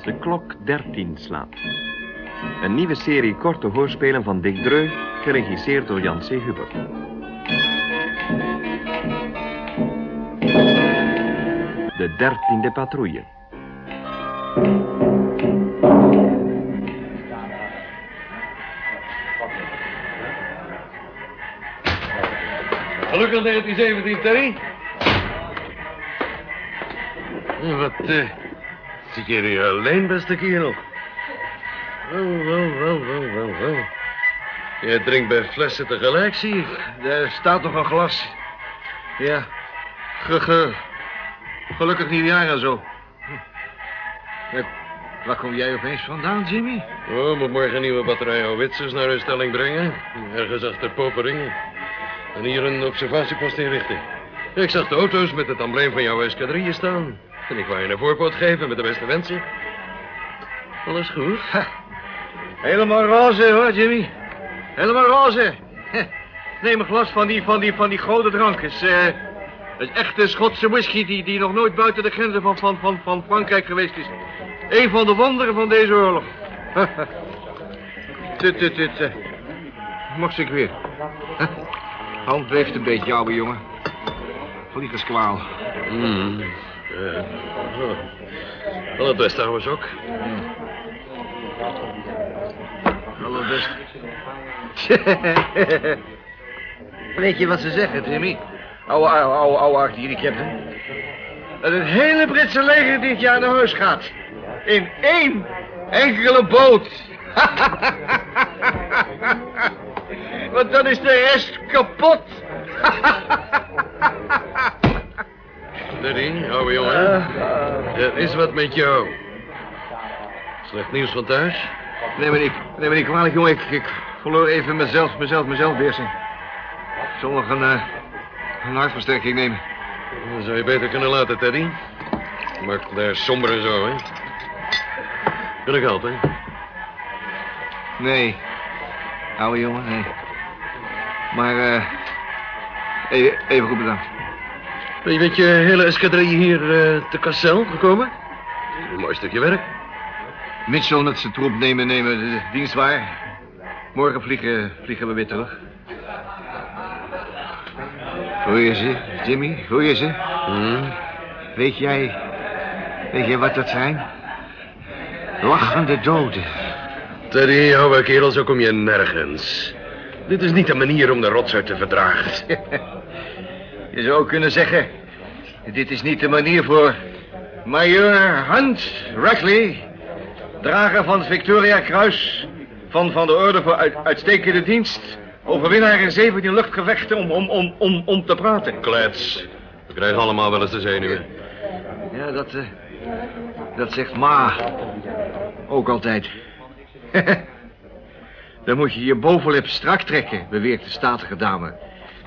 Als de klok 13 slaat. Een nieuwe serie korte hoorspelen van Dick Dreu, geregisseerd door Jan C. Hubert. De dertiende patrouille. Gelukkig 1917, Terry. Wat, eh... Zit je hier alleen, beste kerel? Wel, wel, wel, wel, wel, wel. Je drinkt bij flessen tegelijk, zie ik. Er staat nog een glas. Ja. Ge, ge, gelukkig nieuwjaar en zo. Hm. Waar kom jij opeens vandaan, Jimmy? Oh, moet morgen nieuwe batterij houwitsers naar hun stelling brengen. Ergens achter Poperingen. En hier een observatiepost inrichten. Ik zag de auto's met het embleem van jouw escadrille staan. En ik wou je een voorpoot geven met de beste wensen. Alles goed? Ha. Helemaal roze, hoor, Jimmy. Helemaal roze. Neem een glas van die, van die, van die gouden drank. Het is, uh, is echte Schotse whisky die, die nog nooit buiten de grenzen van, van, van, van Frankrijk geweest is. Een van de wonderen van deze oorlog. Tut, tut, tut. Mocht ik weer. Hand beeft een beetje, ouwe jongen. Vliegerskwaal. Mm. Ja. Wel het beste trouwens ook. Hallo, best. Weet je wat ze zeggen, Jimmy? Oude, oude, oude, oude. Dat het hele Britse leger dit jaar naar huis gaat. In één enkele boot. Want dan is de rest kapot. Daddy, ouwe jongen. Er is wat met jou. Slecht nieuws van thuis? Nee, maar niet, nee, maar niet kwalijk, jongen. Ik, ik verloor even mezelf, mezelf, mezelf beheersing. Ik zal nog een, uh, een hartversterking nemen. Dat zou je beter kunnen laten, Teddy. Maakt daar somber en zo, hè? Kan ik helpen? Nee. Oude jongen, nee. Maar, eh... Uh, even, even goed bedankt. Ben je met je hele escadrille hier uh, te Cassel gekomen? Een mooi stukje werk. Mitchell met zijn troep nemen, nemen de dienst waar. Morgen vliegen, vliegen we weer terug. Hoor je ze, Jimmy? Hoor je ze? Hmm. Weet jij... Weet jij wat dat zijn? Lachende doden. Teddy, ouwe kerel, zo kom je nergens. Dit is niet de manier om de rotzooi te verdragen. je zou kunnen zeggen... Dit is niet de manier voor... Major Hunt Rackley... Drager van het Victoria Kruis... Van, van de Orde voor uit, Uitstekende Dienst... Overwinnaar in 17 luchtgevechten om, om, om, om, om te praten. Klets. We krijgen allemaal wel eens de zenuwen. Ja, dat... Uh, dat zegt Ma. Ook altijd. Dan moet je je bovenlip strak trekken, beweert de statige dame.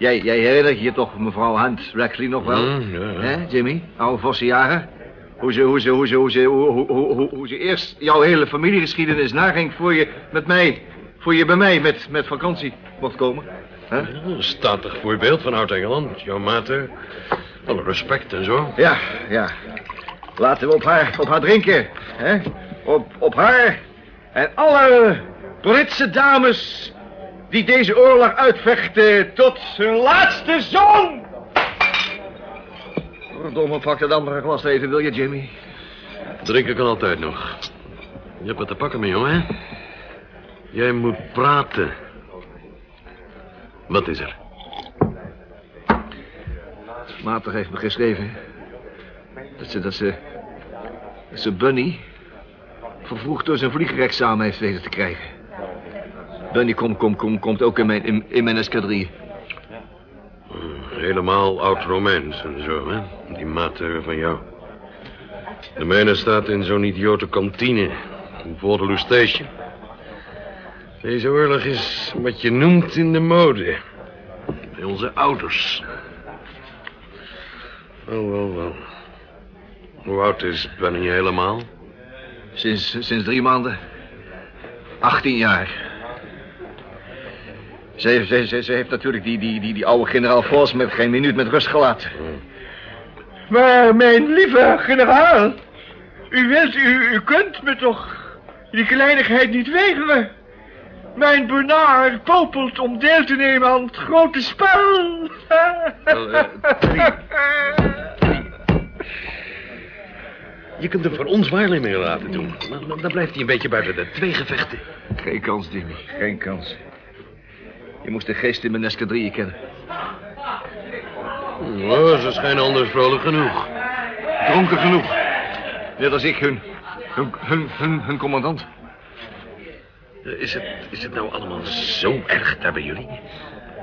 Jij, jij herinnert je toch mevrouw Hunt Rackley nog wel? Mm, ja, ja. Hè, Jimmy? Oude vossenjaren? Hoe ze, hoe, ze, hoe, ze, hoe, ze, hoe, hoe, hoe, hoe ze eerst jouw hele familiegeschiedenis naging... voor je met mij, voor je bij mij met, met vakantie mocht komen. Ja, een statig voorbeeld van Oud-Engeland. Jouw mater. Alle respect en zo. Ja, ja. Laten we op haar, op haar drinken. Hè? Op, op haar en alle Britse dames die deze oorlog uitvechten tot hun laatste zoon. Verdomme, pak dat andere glas even, wil je, Jimmy? Drinken kan altijd nog. Je hebt wat te pakken, mijn jongen. Jij moet praten. Wat is er? Mater heeft me geschreven... dat ze, dat ze... dat ze Bunny... vervroegd door zijn vliegerexamen heeft weten te krijgen. Bunny komt kom, kom, komt ook in mijn, in, in mijn escadrille. Helemaal oud-Romeins en zo, hè? Die mater van jou. De mijne staat in zo'n idiote kantine. In Waterloo Station. Deze oorlog is wat je noemt in de mode. Bij onze ouders. Wel, wel, wel. Hoe oud is Benny helemaal? Sinds, sinds drie maanden. 18 jaar. Ze heeft, ze, ze, ze heeft natuurlijk die, die, die, die oude generaal Vos met geen minuut met rust gelaten. Maar mijn lieve generaal, U wilt, u, u kunt me toch die kleinigheid niet weigeren. Mijn benaar popelt om deel te nemen aan het grote spel. Wel, eh. Je kunt hem voor ons waarnemingen laten doen. Maar dan- dan blijft hij een beetje buiten de twee gevechten. Geen kans, Jimmy. Geen kans. Je moest de geest in mijn escadrille kennen. Oh, ze schijnen anders vrolijk genoeg. Dronken genoeg. Net als ik, hun, hun, hun, hun, hun commandant. Eh, Is het, is het nou allemaal zo erg daar bij jullie?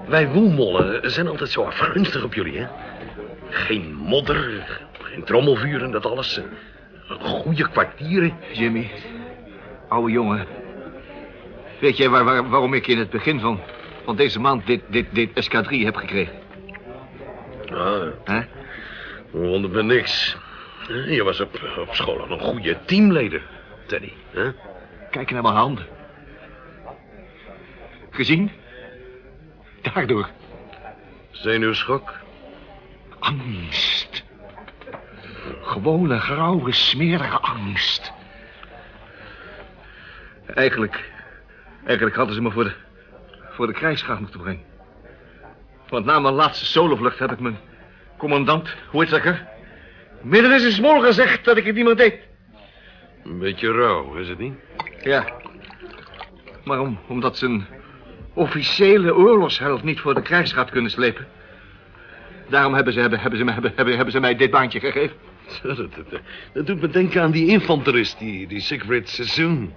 Wij woelmollen zijn altijd zo afgunstig op jullie, hè? Geen modder, geen trommelvuur en dat alles. eh, Goede kwartieren. Jimmy, oude jongen. Weet jij waar, waar- waarom ik in het begin van, van deze maand dit, dit, dit escadrille heb gekregen? Ah, Hè? wonder me niks. Eh, Je was op, op school al een goede teamleider, Teddy. Hè? Kijk naar mijn handen. Gezien? Daardoor. Zenuwschok? Angst. Gewone, grauwe, smerige angst. Eigenlijk... Eigenlijk hadden ze me voor de... voor de krijgsgraaf moeten brengen. Want na mijn laatste solovlucht heb ik mijn commandant, Whittaker... midden in zijn smol gezegd dat ik het niet meer deed. Een beetje rauw, is het niet? Ja. Maar om, omdat ze een officiële oorlogsheld niet voor de krijgsraad kunnen slepen. Daarom hebben ze, hebben, hebben, ze, hebben, hebben, hebben ze mij dit baantje gegeven. Dat, dat, dat- dat doet me denken aan die infanterist, die, die Siegfried Sassoon.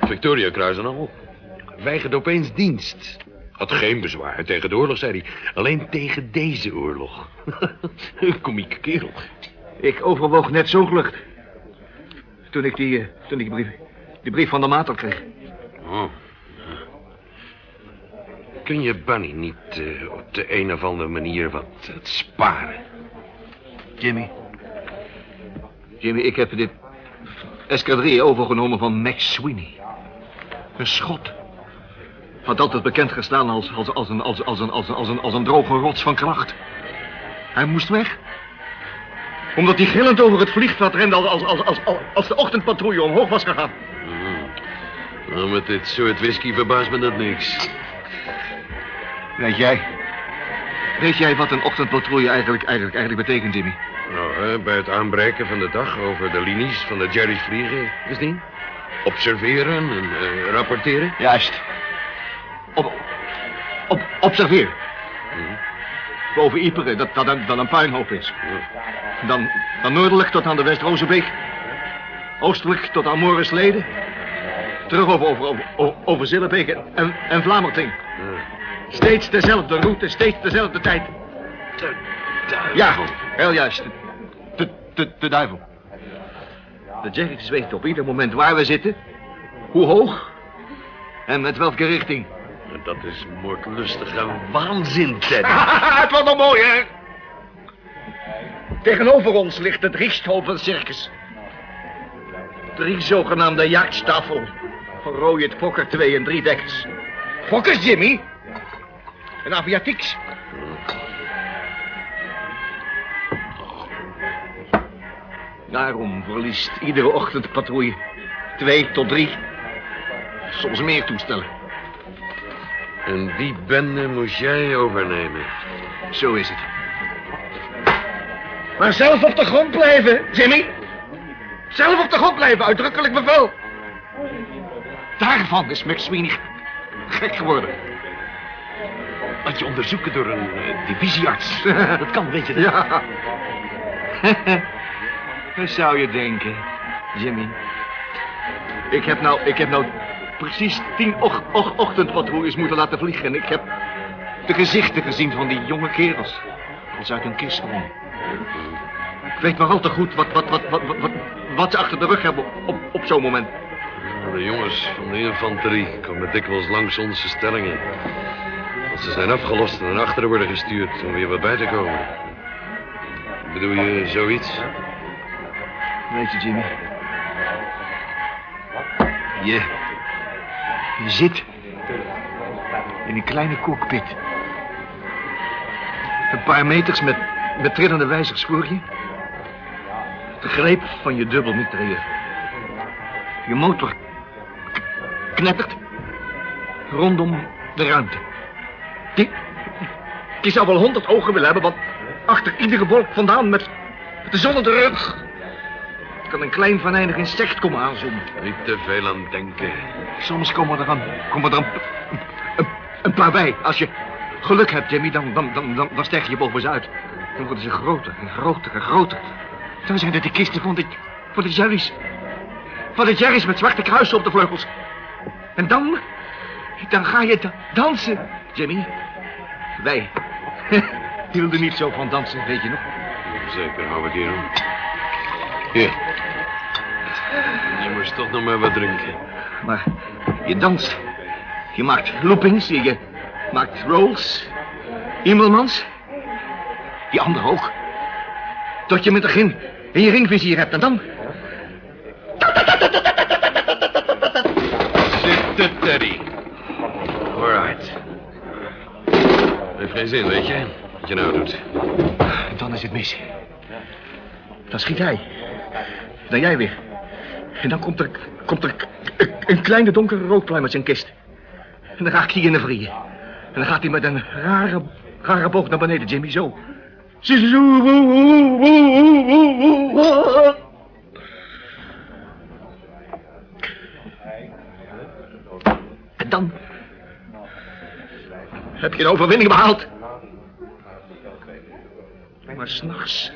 Victoria Kruis en al. Weigerde opeens dienst. Had geen bezwaar tegen de oorlog, zei hij. Alleen tegen deze oorlog. Een komieke kerel. Ik overwoog net zo'n vlucht. Toen ik die, eh, toen ik die brief, die brief van de maat kreeg. Oh. Kun je Bunny niet eh, op de een of andere manier wat, wat sparen? Jimmy. Jimmy, ik heb dit escadrille overgenomen van Max Sweeney. Een schot. Had altijd bekend gestaan als, als, als, een, als, als, een, als, een, als, een, als een droge rots van kracht. Hij moest weg. Omdat hij gillend over het vliegveld rende als, als, als, als, de ochtendpatrouille omhoog was gegaan. Nou, met dit soort whisky verbaast me dat niks. Weet jij... Weet jij wat een ochtendpatrouille eigenlijk, eigenlijk, eigenlijk betekent, Jimmy? Nou, hè, bij het aanbreken van de dag over de linies van de Jerry's vliegen, is die? Observeren en eh, rapporteren? Juist. Op, observeer. Boven Iperen, dat, dat, een- dat een puinhoop is. Dan, dan noordelijk tot aan de West-Rozenbeek. Oostelijk tot aan Morensleden. Terug over, over, over, Zillebeek en, en Vlamerting. Steeds dezelfde route, steeds dezelfde tijd. De Ja, duivel. heel juist. De, de, de duivel. De Jerry's weten op ieder moment waar we zitten. Hoe hoog. En met welke richting. Dat is moordlustige waanzin, Teddy. het was nog mooi, hè? Tegenover ons ligt het Richthofen Circus. Drie zogenaamde jachtstafel. Van Royet Fokker 2 en drie dekkers. Fokkers, Jimmy? En aviatieks. Daarom verliest iedere ochtend patrouille twee tot drie, soms meer toestellen. En die bende moest jij overnemen. Zo is het. Maar zelf op de grond blijven, Jimmy. Zelf op de grond blijven, uitdrukkelijk bevel. Daarvan is McSweeney gek geworden. Laat je onderzoeken door een eh, divisiearts. Dat kan, weet je. dat? Ja. Wat zou je denken, Jimmy? Ik heb nou, ik heb nou precies tien och, och, ochtendpatrouilles moeten laten vliegen. En ik heb de gezichten gezien van die jonge kerels. Als uit een kist sprongen. Ik weet maar al te goed wat, wat, wat, wat, wat, wat ze achter de rug hebben op, op, zo'n moment. De jongens van de infanterie komen dikwijls langs onze stellingen. Als ze zijn afgelost en naar achteren worden gestuurd om weer wat bij te komen. Bedoel je zoiets? Weet je, Jimmy. Je. Je zit. In een kleine cockpit. Een paar meters met, met trillende wijzers de greep van je dubbelmitrailleur. Je motor knettert rondom de ruimte. Die, die zou wel honderd ogen willen hebben, want achter iedere wolk vandaan met, met de zon op de rug... kan een klein venijnig insect komen aanzoomen. Niet te veel aan denken. Soms komen er, een, komen er een, een, een paar bij. Als je geluk hebt, Jimmy, dan, dan, dan, dan, dan stijg je boven ze uit. Dan worden ze groter en groter en groter. Dan zijn er de kisten van de, van de Jerry's. Van de Jerry's met zwarte kruisen op de vleugels. En dan, dan ga je da- dansen, Jimmy. Wij hielden niet zo van dansen, weet je nog? Zeker, oude kerel. Hier. Je moest toch nog maar wat drinken. Maar je danst. Je maakt loopings, je, maakt rolls. Immelmans. Die andere ook. Tot je met de gin in je ringvizier hebt en dan... Zitten, Teddy. Alright. Heeft geen zin, weet je? Wat je nou doet. En dan is het mis. Dan schiet hij. Dan jij weer. En dan komt er, komt er een, kleine donkere rookpluim uit zijn kist. En dan raakt hij in de vrieën. En dan gaat hij met een rare, rare boog naar beneden, Jimmy, zo. En dan heb je een overwinning behaald. Maar s'nachts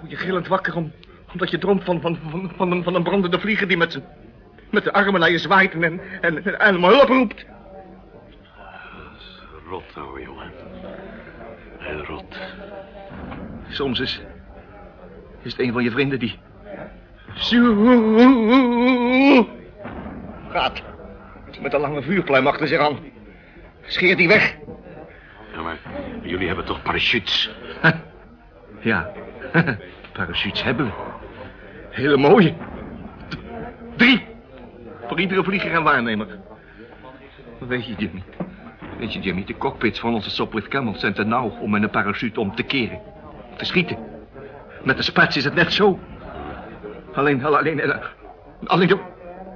word je gillend wakker om, omdat je droomt van, van, van, van, een, van een brandende vlieger die met, zijn, met de armen naar je zwaait en, en, en, hulp roept. Rot, ouwe jongen. Heel rot. Soms is, is het een van je vrienden die... Gaat. Met een lange vuurpluim achter zich aan. Scheert die weg. Ja, maar jullie hebben toch parachutes? Ja, parachutes hebben we. Hele mooie. Drie. Voor iedere vlieger en waarnemer. Weet je, Jimmy. Weet je, Jimmy, de cockpits van onze Sopwith Camels zijn te nauw om met een parachute om te keren. Te schieten. Met de spats is het net zo. Alleen, alleen, eh, alleen de,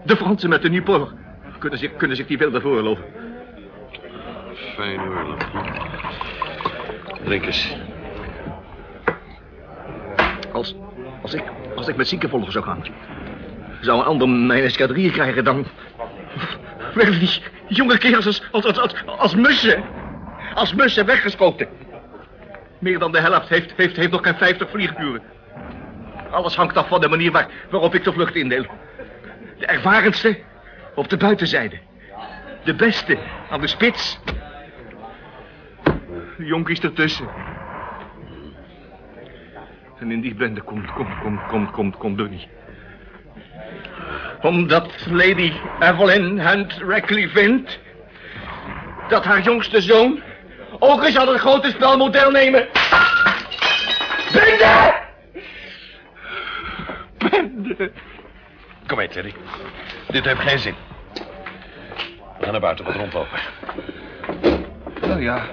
de Fransen met de Nieuport kunnen zich, kunnen zich die beelden veroorloven. Fijn oorlog. Drink eens. Als, als, ik, als ik met ziekenvolgen zou gaan... zou een ander mijn escadrille krijgen dan... werden die jonge kerels als, als, als, als, mussen... als mussen weggeschoten. Meer dan de helft heeft, heeft, heeft nog geen 50 vlieguren. Alles hangt af van de manier waar, waarop ik de vlucht indeel. De ervarenste op de buitenzijde. De beste aan de spits. De jonkies ertussen. En in die bende komt, komt, komt, komt, komt, komt Dunny. Omdat Lady Evelyn Hunt Rackley vindt... dat haar jongste zoon ook eens aan het grote spel moet deelnemen. Bende! Bende! Kom mee, Teddy. Dit heeft geen zin. We gaan naar buiten wat rondlopen. Nou ja,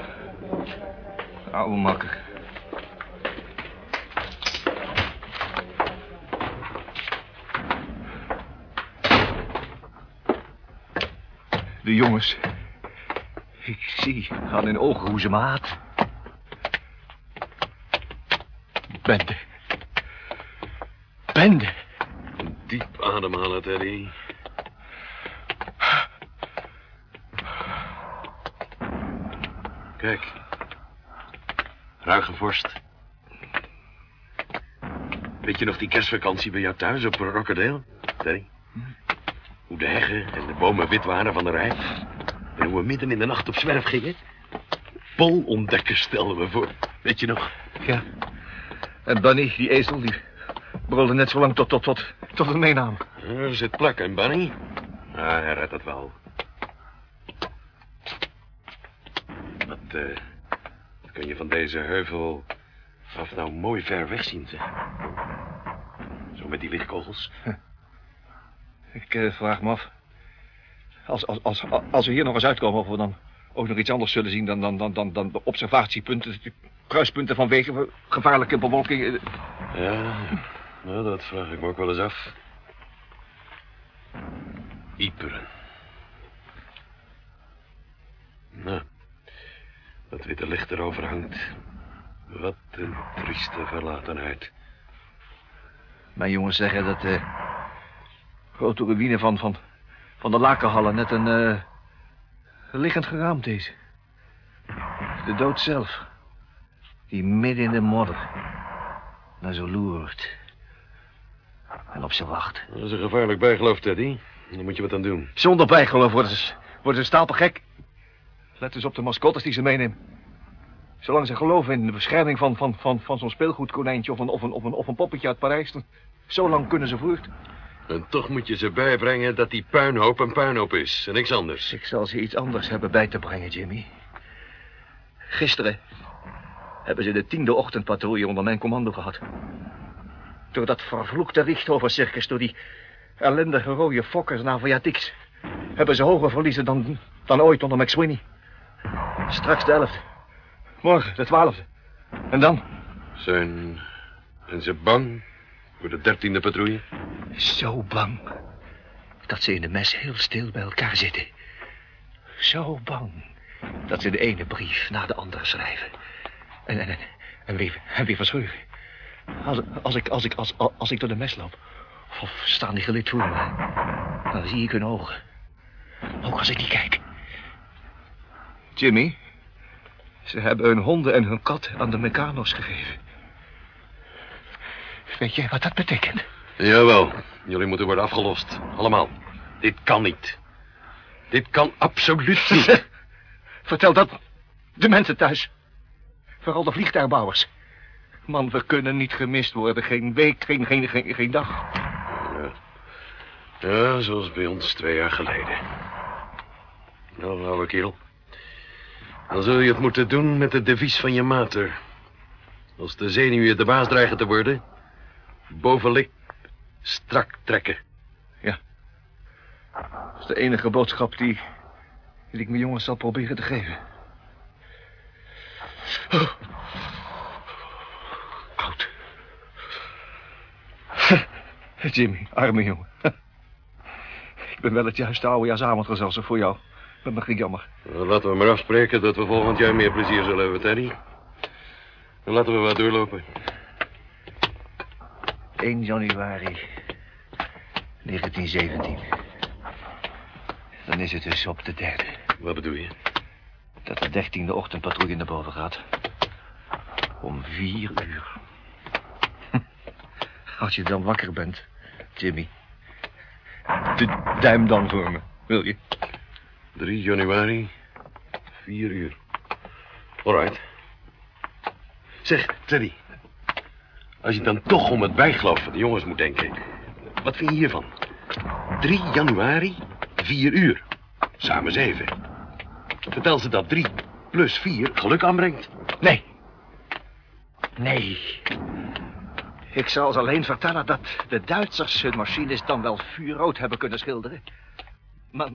oude makker. De jongens. Ik zie aan hun ogen hoe ze me haat. Bende. Bende. Diep ademhalen, Teddy. Kijk. Ruige vorst. Weet je nog die kerstvakantie bij jou thuis op Rockerdale, Teddy? Hoe de heggen en de bomen wit waren van de rijp. En hoe we midden in de nacht op zwerf gingen. Pol ontdekken stelden we voor. Weet je nog? Ja. En Bunny, die ezel, die brulde net zo lang tot, tot, tot, tot we meenamen. Er zit plak in, Bunny. Ah, hij redt het wel. Wat, eh... wat kun je van deze heuvel af nou mooi ver weg zien, zeg. Zo met die lichtkogels. Ik eh, vraag me af. Als, als, als, als we hier nog eens uitkomen, of we dan ook nog iets anders zullen zien dan, dan, dan, dan, dan de observatiepunten, de kruispunten van wegen, gevaarlijke bewolking. eh. Ja, Nou, dat vraag ik me ook wel eens af. Iperen. Nou, dat witte licht erover hangt. Wat een trieste verlatenheid. Mijn jongens zeggen dat de grote ruïne van, van, van de lakenhallen net een uh, liggend geraamd is. De dood zelf. Die midden in de modder naar zo loert. En op ze wacht. Dat is een gevaarlijk bijgeloof, Teddy. Daar moet je wat aan doen. Zonder bijgeloof worden ze, worden ze stapelgek. Let eens op de mascottes die ze meenemen. Zolang ze geloven in de bescherming van, van, van, van zo'n speelgoedkonijntje... Of een, of, een, of, een, of een poppetje uit Parijs... Dan, zo lang kunnen ze voort. En toch moet je ze bijbrengen dat die puinhoop een puinhoop is. En niks anders. Ik zal ze iets anders hebben bij te brengen, Jimmy. Gisteren hebben ze de tiende ochtendpatrouille onder mijn commando gehad. Door dat vervloekte Richthofer-circus, door die ellendige rode fokkers naar Aviatics... hebben ze hoger verliezen dan, dan ooit onder McSweeney. Straks de elfde. Morgen de twaalfde. En dan? Zijn... zijn ze bang voor de dertiende patrouille? Zo bang dat ze in de mes heel stil bij elkaar zitten. Zo bang dat ze de ene brief na de andere schrijven. En, en, en, weer, en weer verscheuren. Als, als, ik, als, ik, als, als ik door de mes loop, of staan die gelid voor me, dan zie ik hun ogen. Ook als ik niet kijk. Jimmy, ze hebben hun honden en hun kat aan de mechanos gegeven. Weet je wat dat betekent? Jawel, jullie moeten worden afgelost. Allemaal. Dit kan niet. Dit kan absoluut niet. Vertel dat de mensen thuis. Vooral de vliegtuigbouwers. Man, we kunnen niet gemist worden. Geen week, geen, geen, geen, geen dag. Ja. ja, zoals bij ons twee jaar geleden. Nou, oude kerel. Dan zul je het moeten doen met het devies van je mater. Als de zenuwen de baas dreigen te worden... bovenlik strak trekken. Ja. Dat is de enige boodschap die, die ik mijn jongens zal proberen te geven. Oh. Oud. Jimmy, arme jongen. Ik ben wel het juiste oudejaarsavondgezelschap voor jou. Dat mag niet jammer. Nou, laten we maar afspreken dat we volgend jaar meer plezier zullen hebben, Teddy. Dan laten we wat doorlopen. 1 januari 1917. Dan is het dus op de derde. Wat bedoel je? Dat de dertiende ochtendpatrouille naar boven gaat. Om vier uur. Als je dan wakker bent, Jimmy. De duim dan voor me, wil je? 3 januari, 4 uur. Alright. Zeg, Teddy. Als je dan toch om het bijgeloof van de jongens moet denken. Wat vind je hiervan? 3 januari, 4 uur. Samen 7. Vertel ze dat 3 plus 4 geluk aanbrengt. Nee. Nee. Ik zal ze alleen vertellen dat de Duitsers hun machines dan wel vuurrood hebben kunnen schilderen. Maar,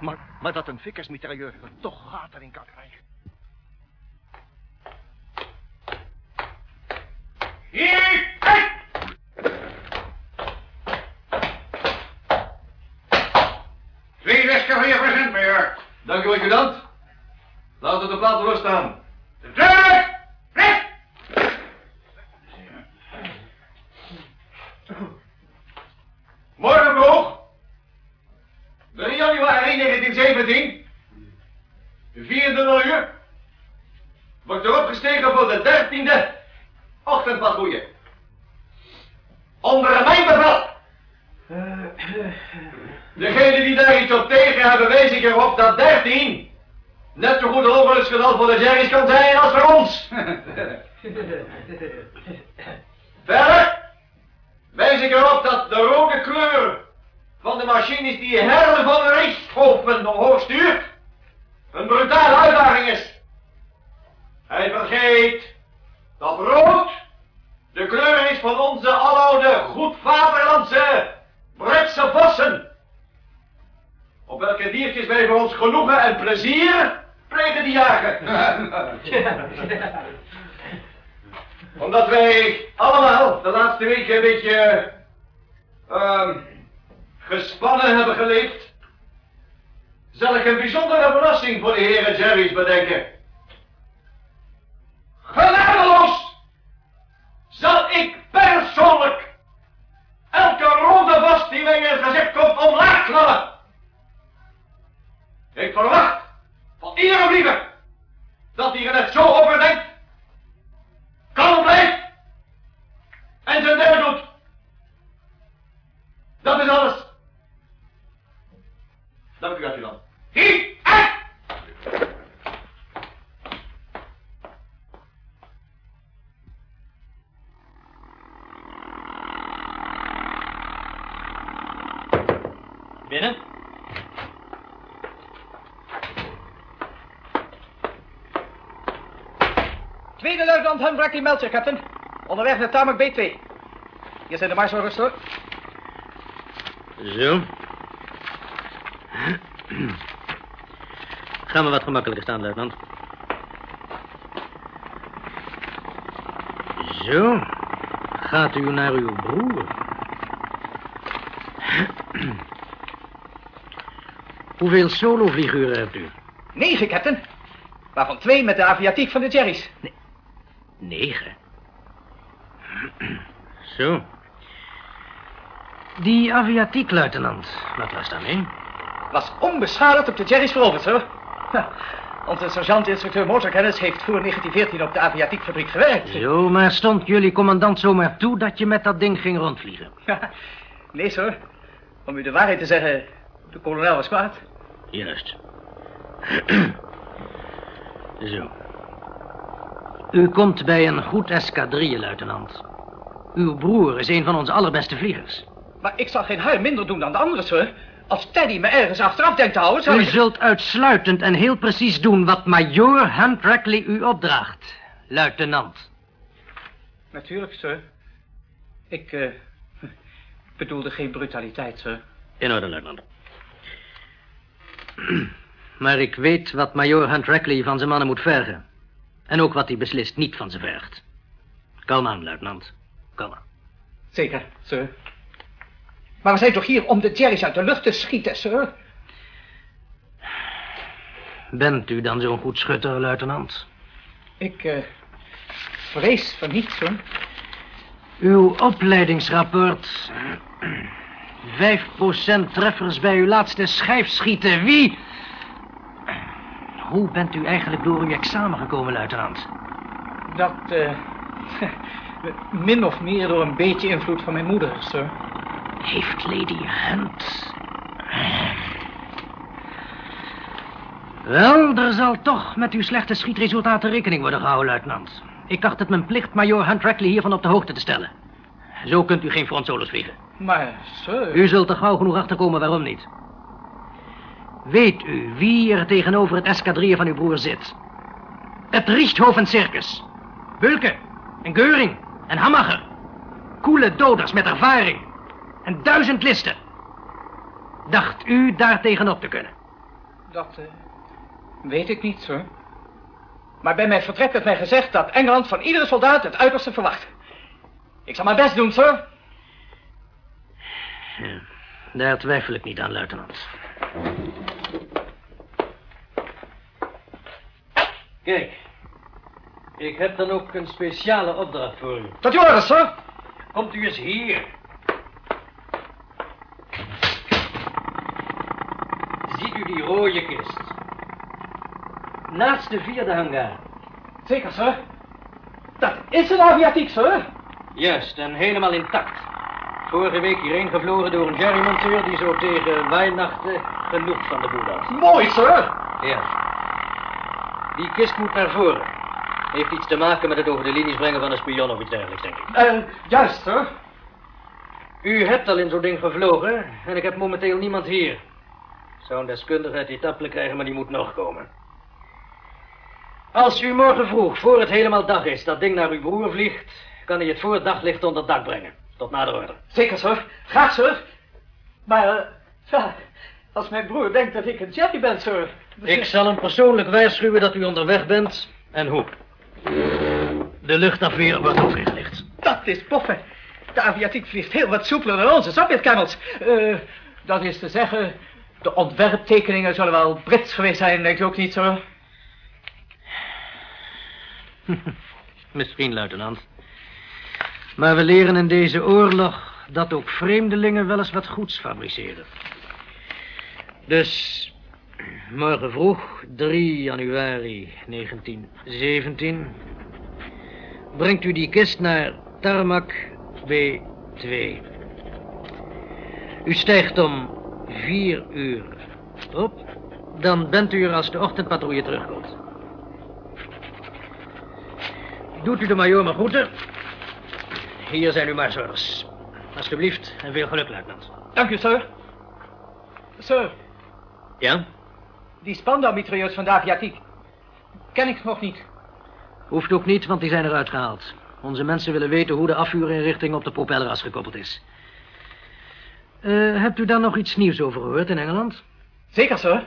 maar, maar dat een vikkersmitrailleur er toch gaten in kan krijgen. Hier! Hey! Twee wesker van je present, major. Dank u, adjudant. Laten de platen losstaan. De deur! Recht! Morgen vroeg. 3 januari 1917. De vierde uur. Wordt erop gestegen voor de dertiende ochtendpatrouille. Onder mijn bevel. Degene die daar iets op tegen hebben, wees ik erop dat 13 net zo goed ongeluksgeval voor de Jerry's kan zijn als voor ons. Verder wijs ik erop dat de rode kleur van de machines die Herre van Richthofen omhoog stuurt, een brutale uitdaging is. Hij vergeet dat rood de kleur is van onze aloude, goed vaderlandse Britse bossen. Op welke diertjes wij voor ons genoegen en plezier plegen te jagen. Omdat wij allemaal de laatste weken een beetje... ehm gespannen hebben geleefd... zal ik een bijzondere verrassing voor de heren Jerry's bedenken. Binnen. Tweede luitenant Hunt Brackley meldt zich, captain. Onderweg naar Tarmac B2. Hier zijn de marsorders, hoor. Zo. Ga maar wat gemakkelijker staan, luitenant. Zo. Gaat u naar uw broer? Hoeveel solovlieguren hebt u? Negen, captain. Waarvan twee met de aviatiek van de Jerry's. Negen. Zo. Die aviatiek, luitenant. Wat was daarmee? Was onbeschadigd op de Jerry's veroverd, sir. Ha, Onze sergeant-instructeur motorkennis heeft voor 1914 op de aviatiekfabriek gewerkt. Zo, maar stond jullie commandant zomaar toe dat je met dat ding ging rondvliegen? nee, sir. Om u de waarheid te zeggen, de kolonel was kwaad. Juist. Zo. U komt bij een goed escadrille, luitenant. Uw broer is een van onze allerbeste vliegers. Maar ik zal geen haar minder doen dan de anderen, sir. Als Teddy me ergens achteraf denkt te houden, zal U ik... zult uitsluitend en heel precies doen wat majoor Hunt Rackley u opdraagt, luitenant. Natuurlijk, sir. Ik, eh, bedoelde geen brutaliteit, sir. In orde, luitenant. Maar ik weet wat majoor Hunt Rackley van zijn mannen moet vergen. En ook wat hij beslist niet van ze vergt. Kalm aan, luitenant. Kalm aan. Zeker, sir. Maar we zijn toch hier om de Jerry's uit de lucht te schieten, sir? Bent u dan zo'n goed schutter, luitenant? Ik, eh, vrees van niet, sir. Uw opleidingsrapport. 5% treffers bij uw laatste schijfschieten. Wie? Hoe bent u eigenlijk door uw examen gekomen, luitenant? Dat, eh, min of meer door een beetje invloed van mijn moeder, sir. Heeft Lady Hunt... Wel, er zal toch met uw slechte schietresultaten rekening worden gehouden, luitenant. Ik acht het mijn plicht majoor Hunt Rackley hiervan op de hoogte te stellen. Zo kunt u geen frontsolos vliegen. Maar, sir... U zult er gauw genoeg achterkomen waarom niet. Weet u wie er tegenover het escadrille van uw broer zit? Het Richthofen Circus. Bulke en Geuring en Hammacher. Koele doders met ervaring. En duizend listen. Dacht u daar tegenop te kunnen? Dat, eh, weet ik niet, sir. Maar bij mijn vertrek werd mij gezegd dat Engeland van iedere soldaat het uiterste verwacht. Ik zal mijn best doen, sir. Daar twijfel ik niet aan, luitenant. Kijk, ik heb dan ook een speciale opdracht voor u. Tot uw orde, sir. Komt u eens hier. Ziet u die rode kist? Naast de vierde hangar. Zeker, sir. Dat is een aviatiek, sir. Juist, en helemaal intact. Vorige week hierheen gevlogen door een jerrymonteur die zo tegen waainachten genoeg van de boel had. Mooi, sir. Ja. Die kist moet naar voren. Heeft iets te maken met het over de linies brengen van een spion of iets dergelijks, denk ik. Eh, juist, sir. U hebt al in zo'n ding gevlogen en ik heb momenteel niemand hier. Ik zou een deskundige uit Etappelen krijgen, maar die moet nog komen. Als u morgen vroeg, voor het helemaal dag is, dat ding naar uw broer vliegt... kan hij het voor het daglicht onder dak brengen. Tot nader orde. Zeker, sir. Graag, sir. Maar, eh, ja, als mijn broer denkt dat ik een Jerry ben, sir... Ik zal hem persoonlijk waarschuwen dat u onderweg bent en hoe. De luchtafweer wordt ook ingelicht. Dat is boffen. De aviatiek vliegt heel wat soepeler dan onze Sovjetkennels. Eh, dat is te zeggen, de ontwerptekeningen zullen wel Brits geweest zijn, denk je ook niet zo? Misschien, luitenant. Maar we leren in deze oorlog dat ook vreemdelingen wel eens wat goeds fabriceren. Dus morgen vroeg, 3 januari 1917, brengt u die kist naar Tarmac B2. U stijgt om 4 uur op, dan bent u er als de ochtendpatrouille terugkomt. Doet u de majoor maar groeten. Hier zijn uw marzorgers. Alsjeblieft en veel geluk, luitenant. Dank u, sir. Sir, Ja? die Spandau-mitrailleurs van de aviatiek ken ik nog niet. Hoeft ook niet, want die zijn eruit gehaald. Onze mensen willen weten hoe de afvuurinrichting op de propelleras gekoppeld is. Eh, hebt u daar nog iets nieuws over gehoord in Engeland? Zeker, sir.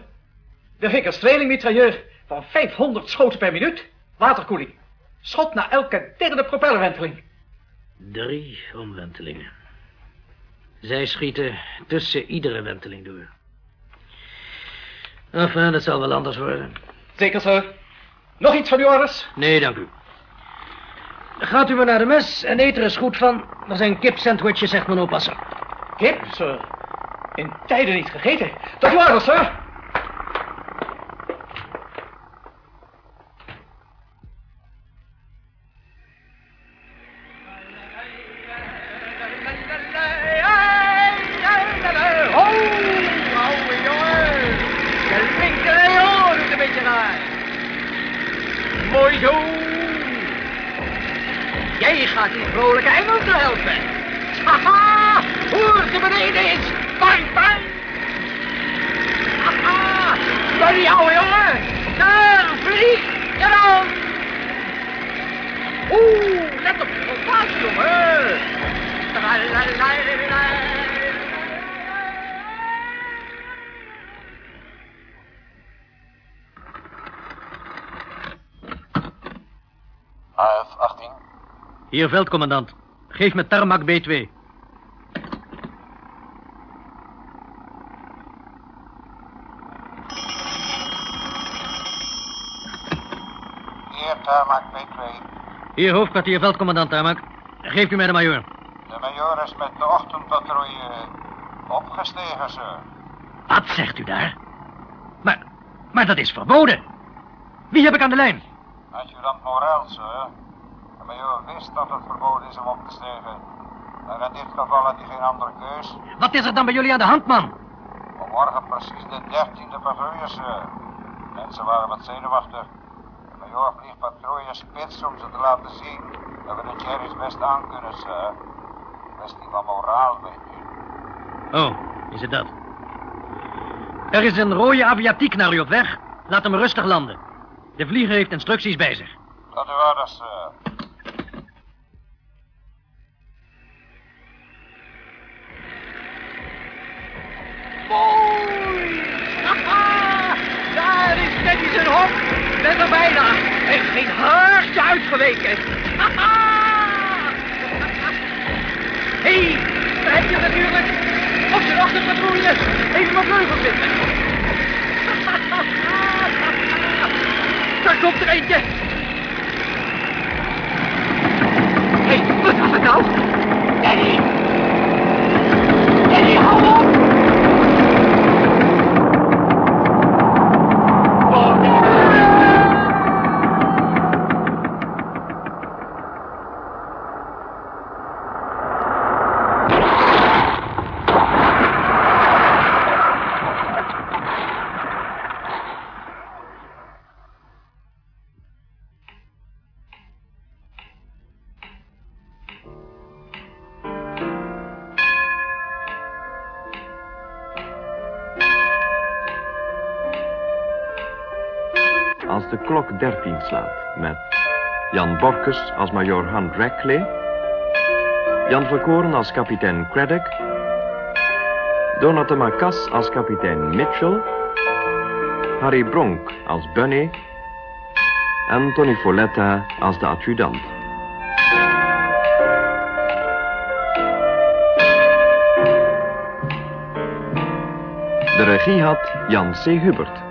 De Vickers Streling-mitrailleur van 500 schoten per minuut. Waterkoeling. Schot na elke derde propellerwenteling. Drie omwentelingen. Zij schieten tussen iedere wenteling door. Enfin, dat zal wel anders worden. Zeker, sir. Nog iets van uw orders? Nee, dank u. Gaat u maar naar de mes en eet er eens goed van. Er zijn kip-sandwiches, zegt mijn oppasser. Kip, sir. In tijden niet gegeten. Tot uw orders, sir. Hier, veldcommandant. Geef me Tarmac B2. Hier Tarmac B2. Hier, hoofdkwartier, veldcommandant Tarmac. Geeft u mij de majoor. De major is met de ochtendpatrouille opgestegen, sir. Wat zegt u daar? Maar, maar dat is verboden. Wie heb ik aan de lijn? Adjudant Morel, sir. Major wist dat het verboden is om op te stegen. En in dit geval had hij geen andere keus. Wat is er dan bij jullie aan de hand, man? Vanmorgen precies de dertiende patrouille, sir. Mensen waren wat zenuwachtig. De major vliegt patrouille spits om ze te laten zien dat we de Cherries best aan kunnen, sir. Kwestie van moraal, weet u. Oh, is het dat? Er is een rode aviatiek naar u op weg. Laat hem rustig landen. De vlieger heeft instructies bij zich. Uw orders, sir. Mooi! Ben er bijna. En geen haartje uitgeweken. Hé, hey, daar heb je natuurlijk. Op zijn achterpatrouille. Even mijn vleugels zitten. Daar komt er eentje. Hé, hey, wat was het nou? Teddy! Teddy, hou op! de klok 13 slaat. Met Jan Borkes als majoor Han Rackley. Jan Verkoren als kapitein Craddock. Donatema Makas als kapitein Mitchell. Harry Bronk als Bunny. En Tony Folletta als de adjudant. De regie had Jan C. Hubert.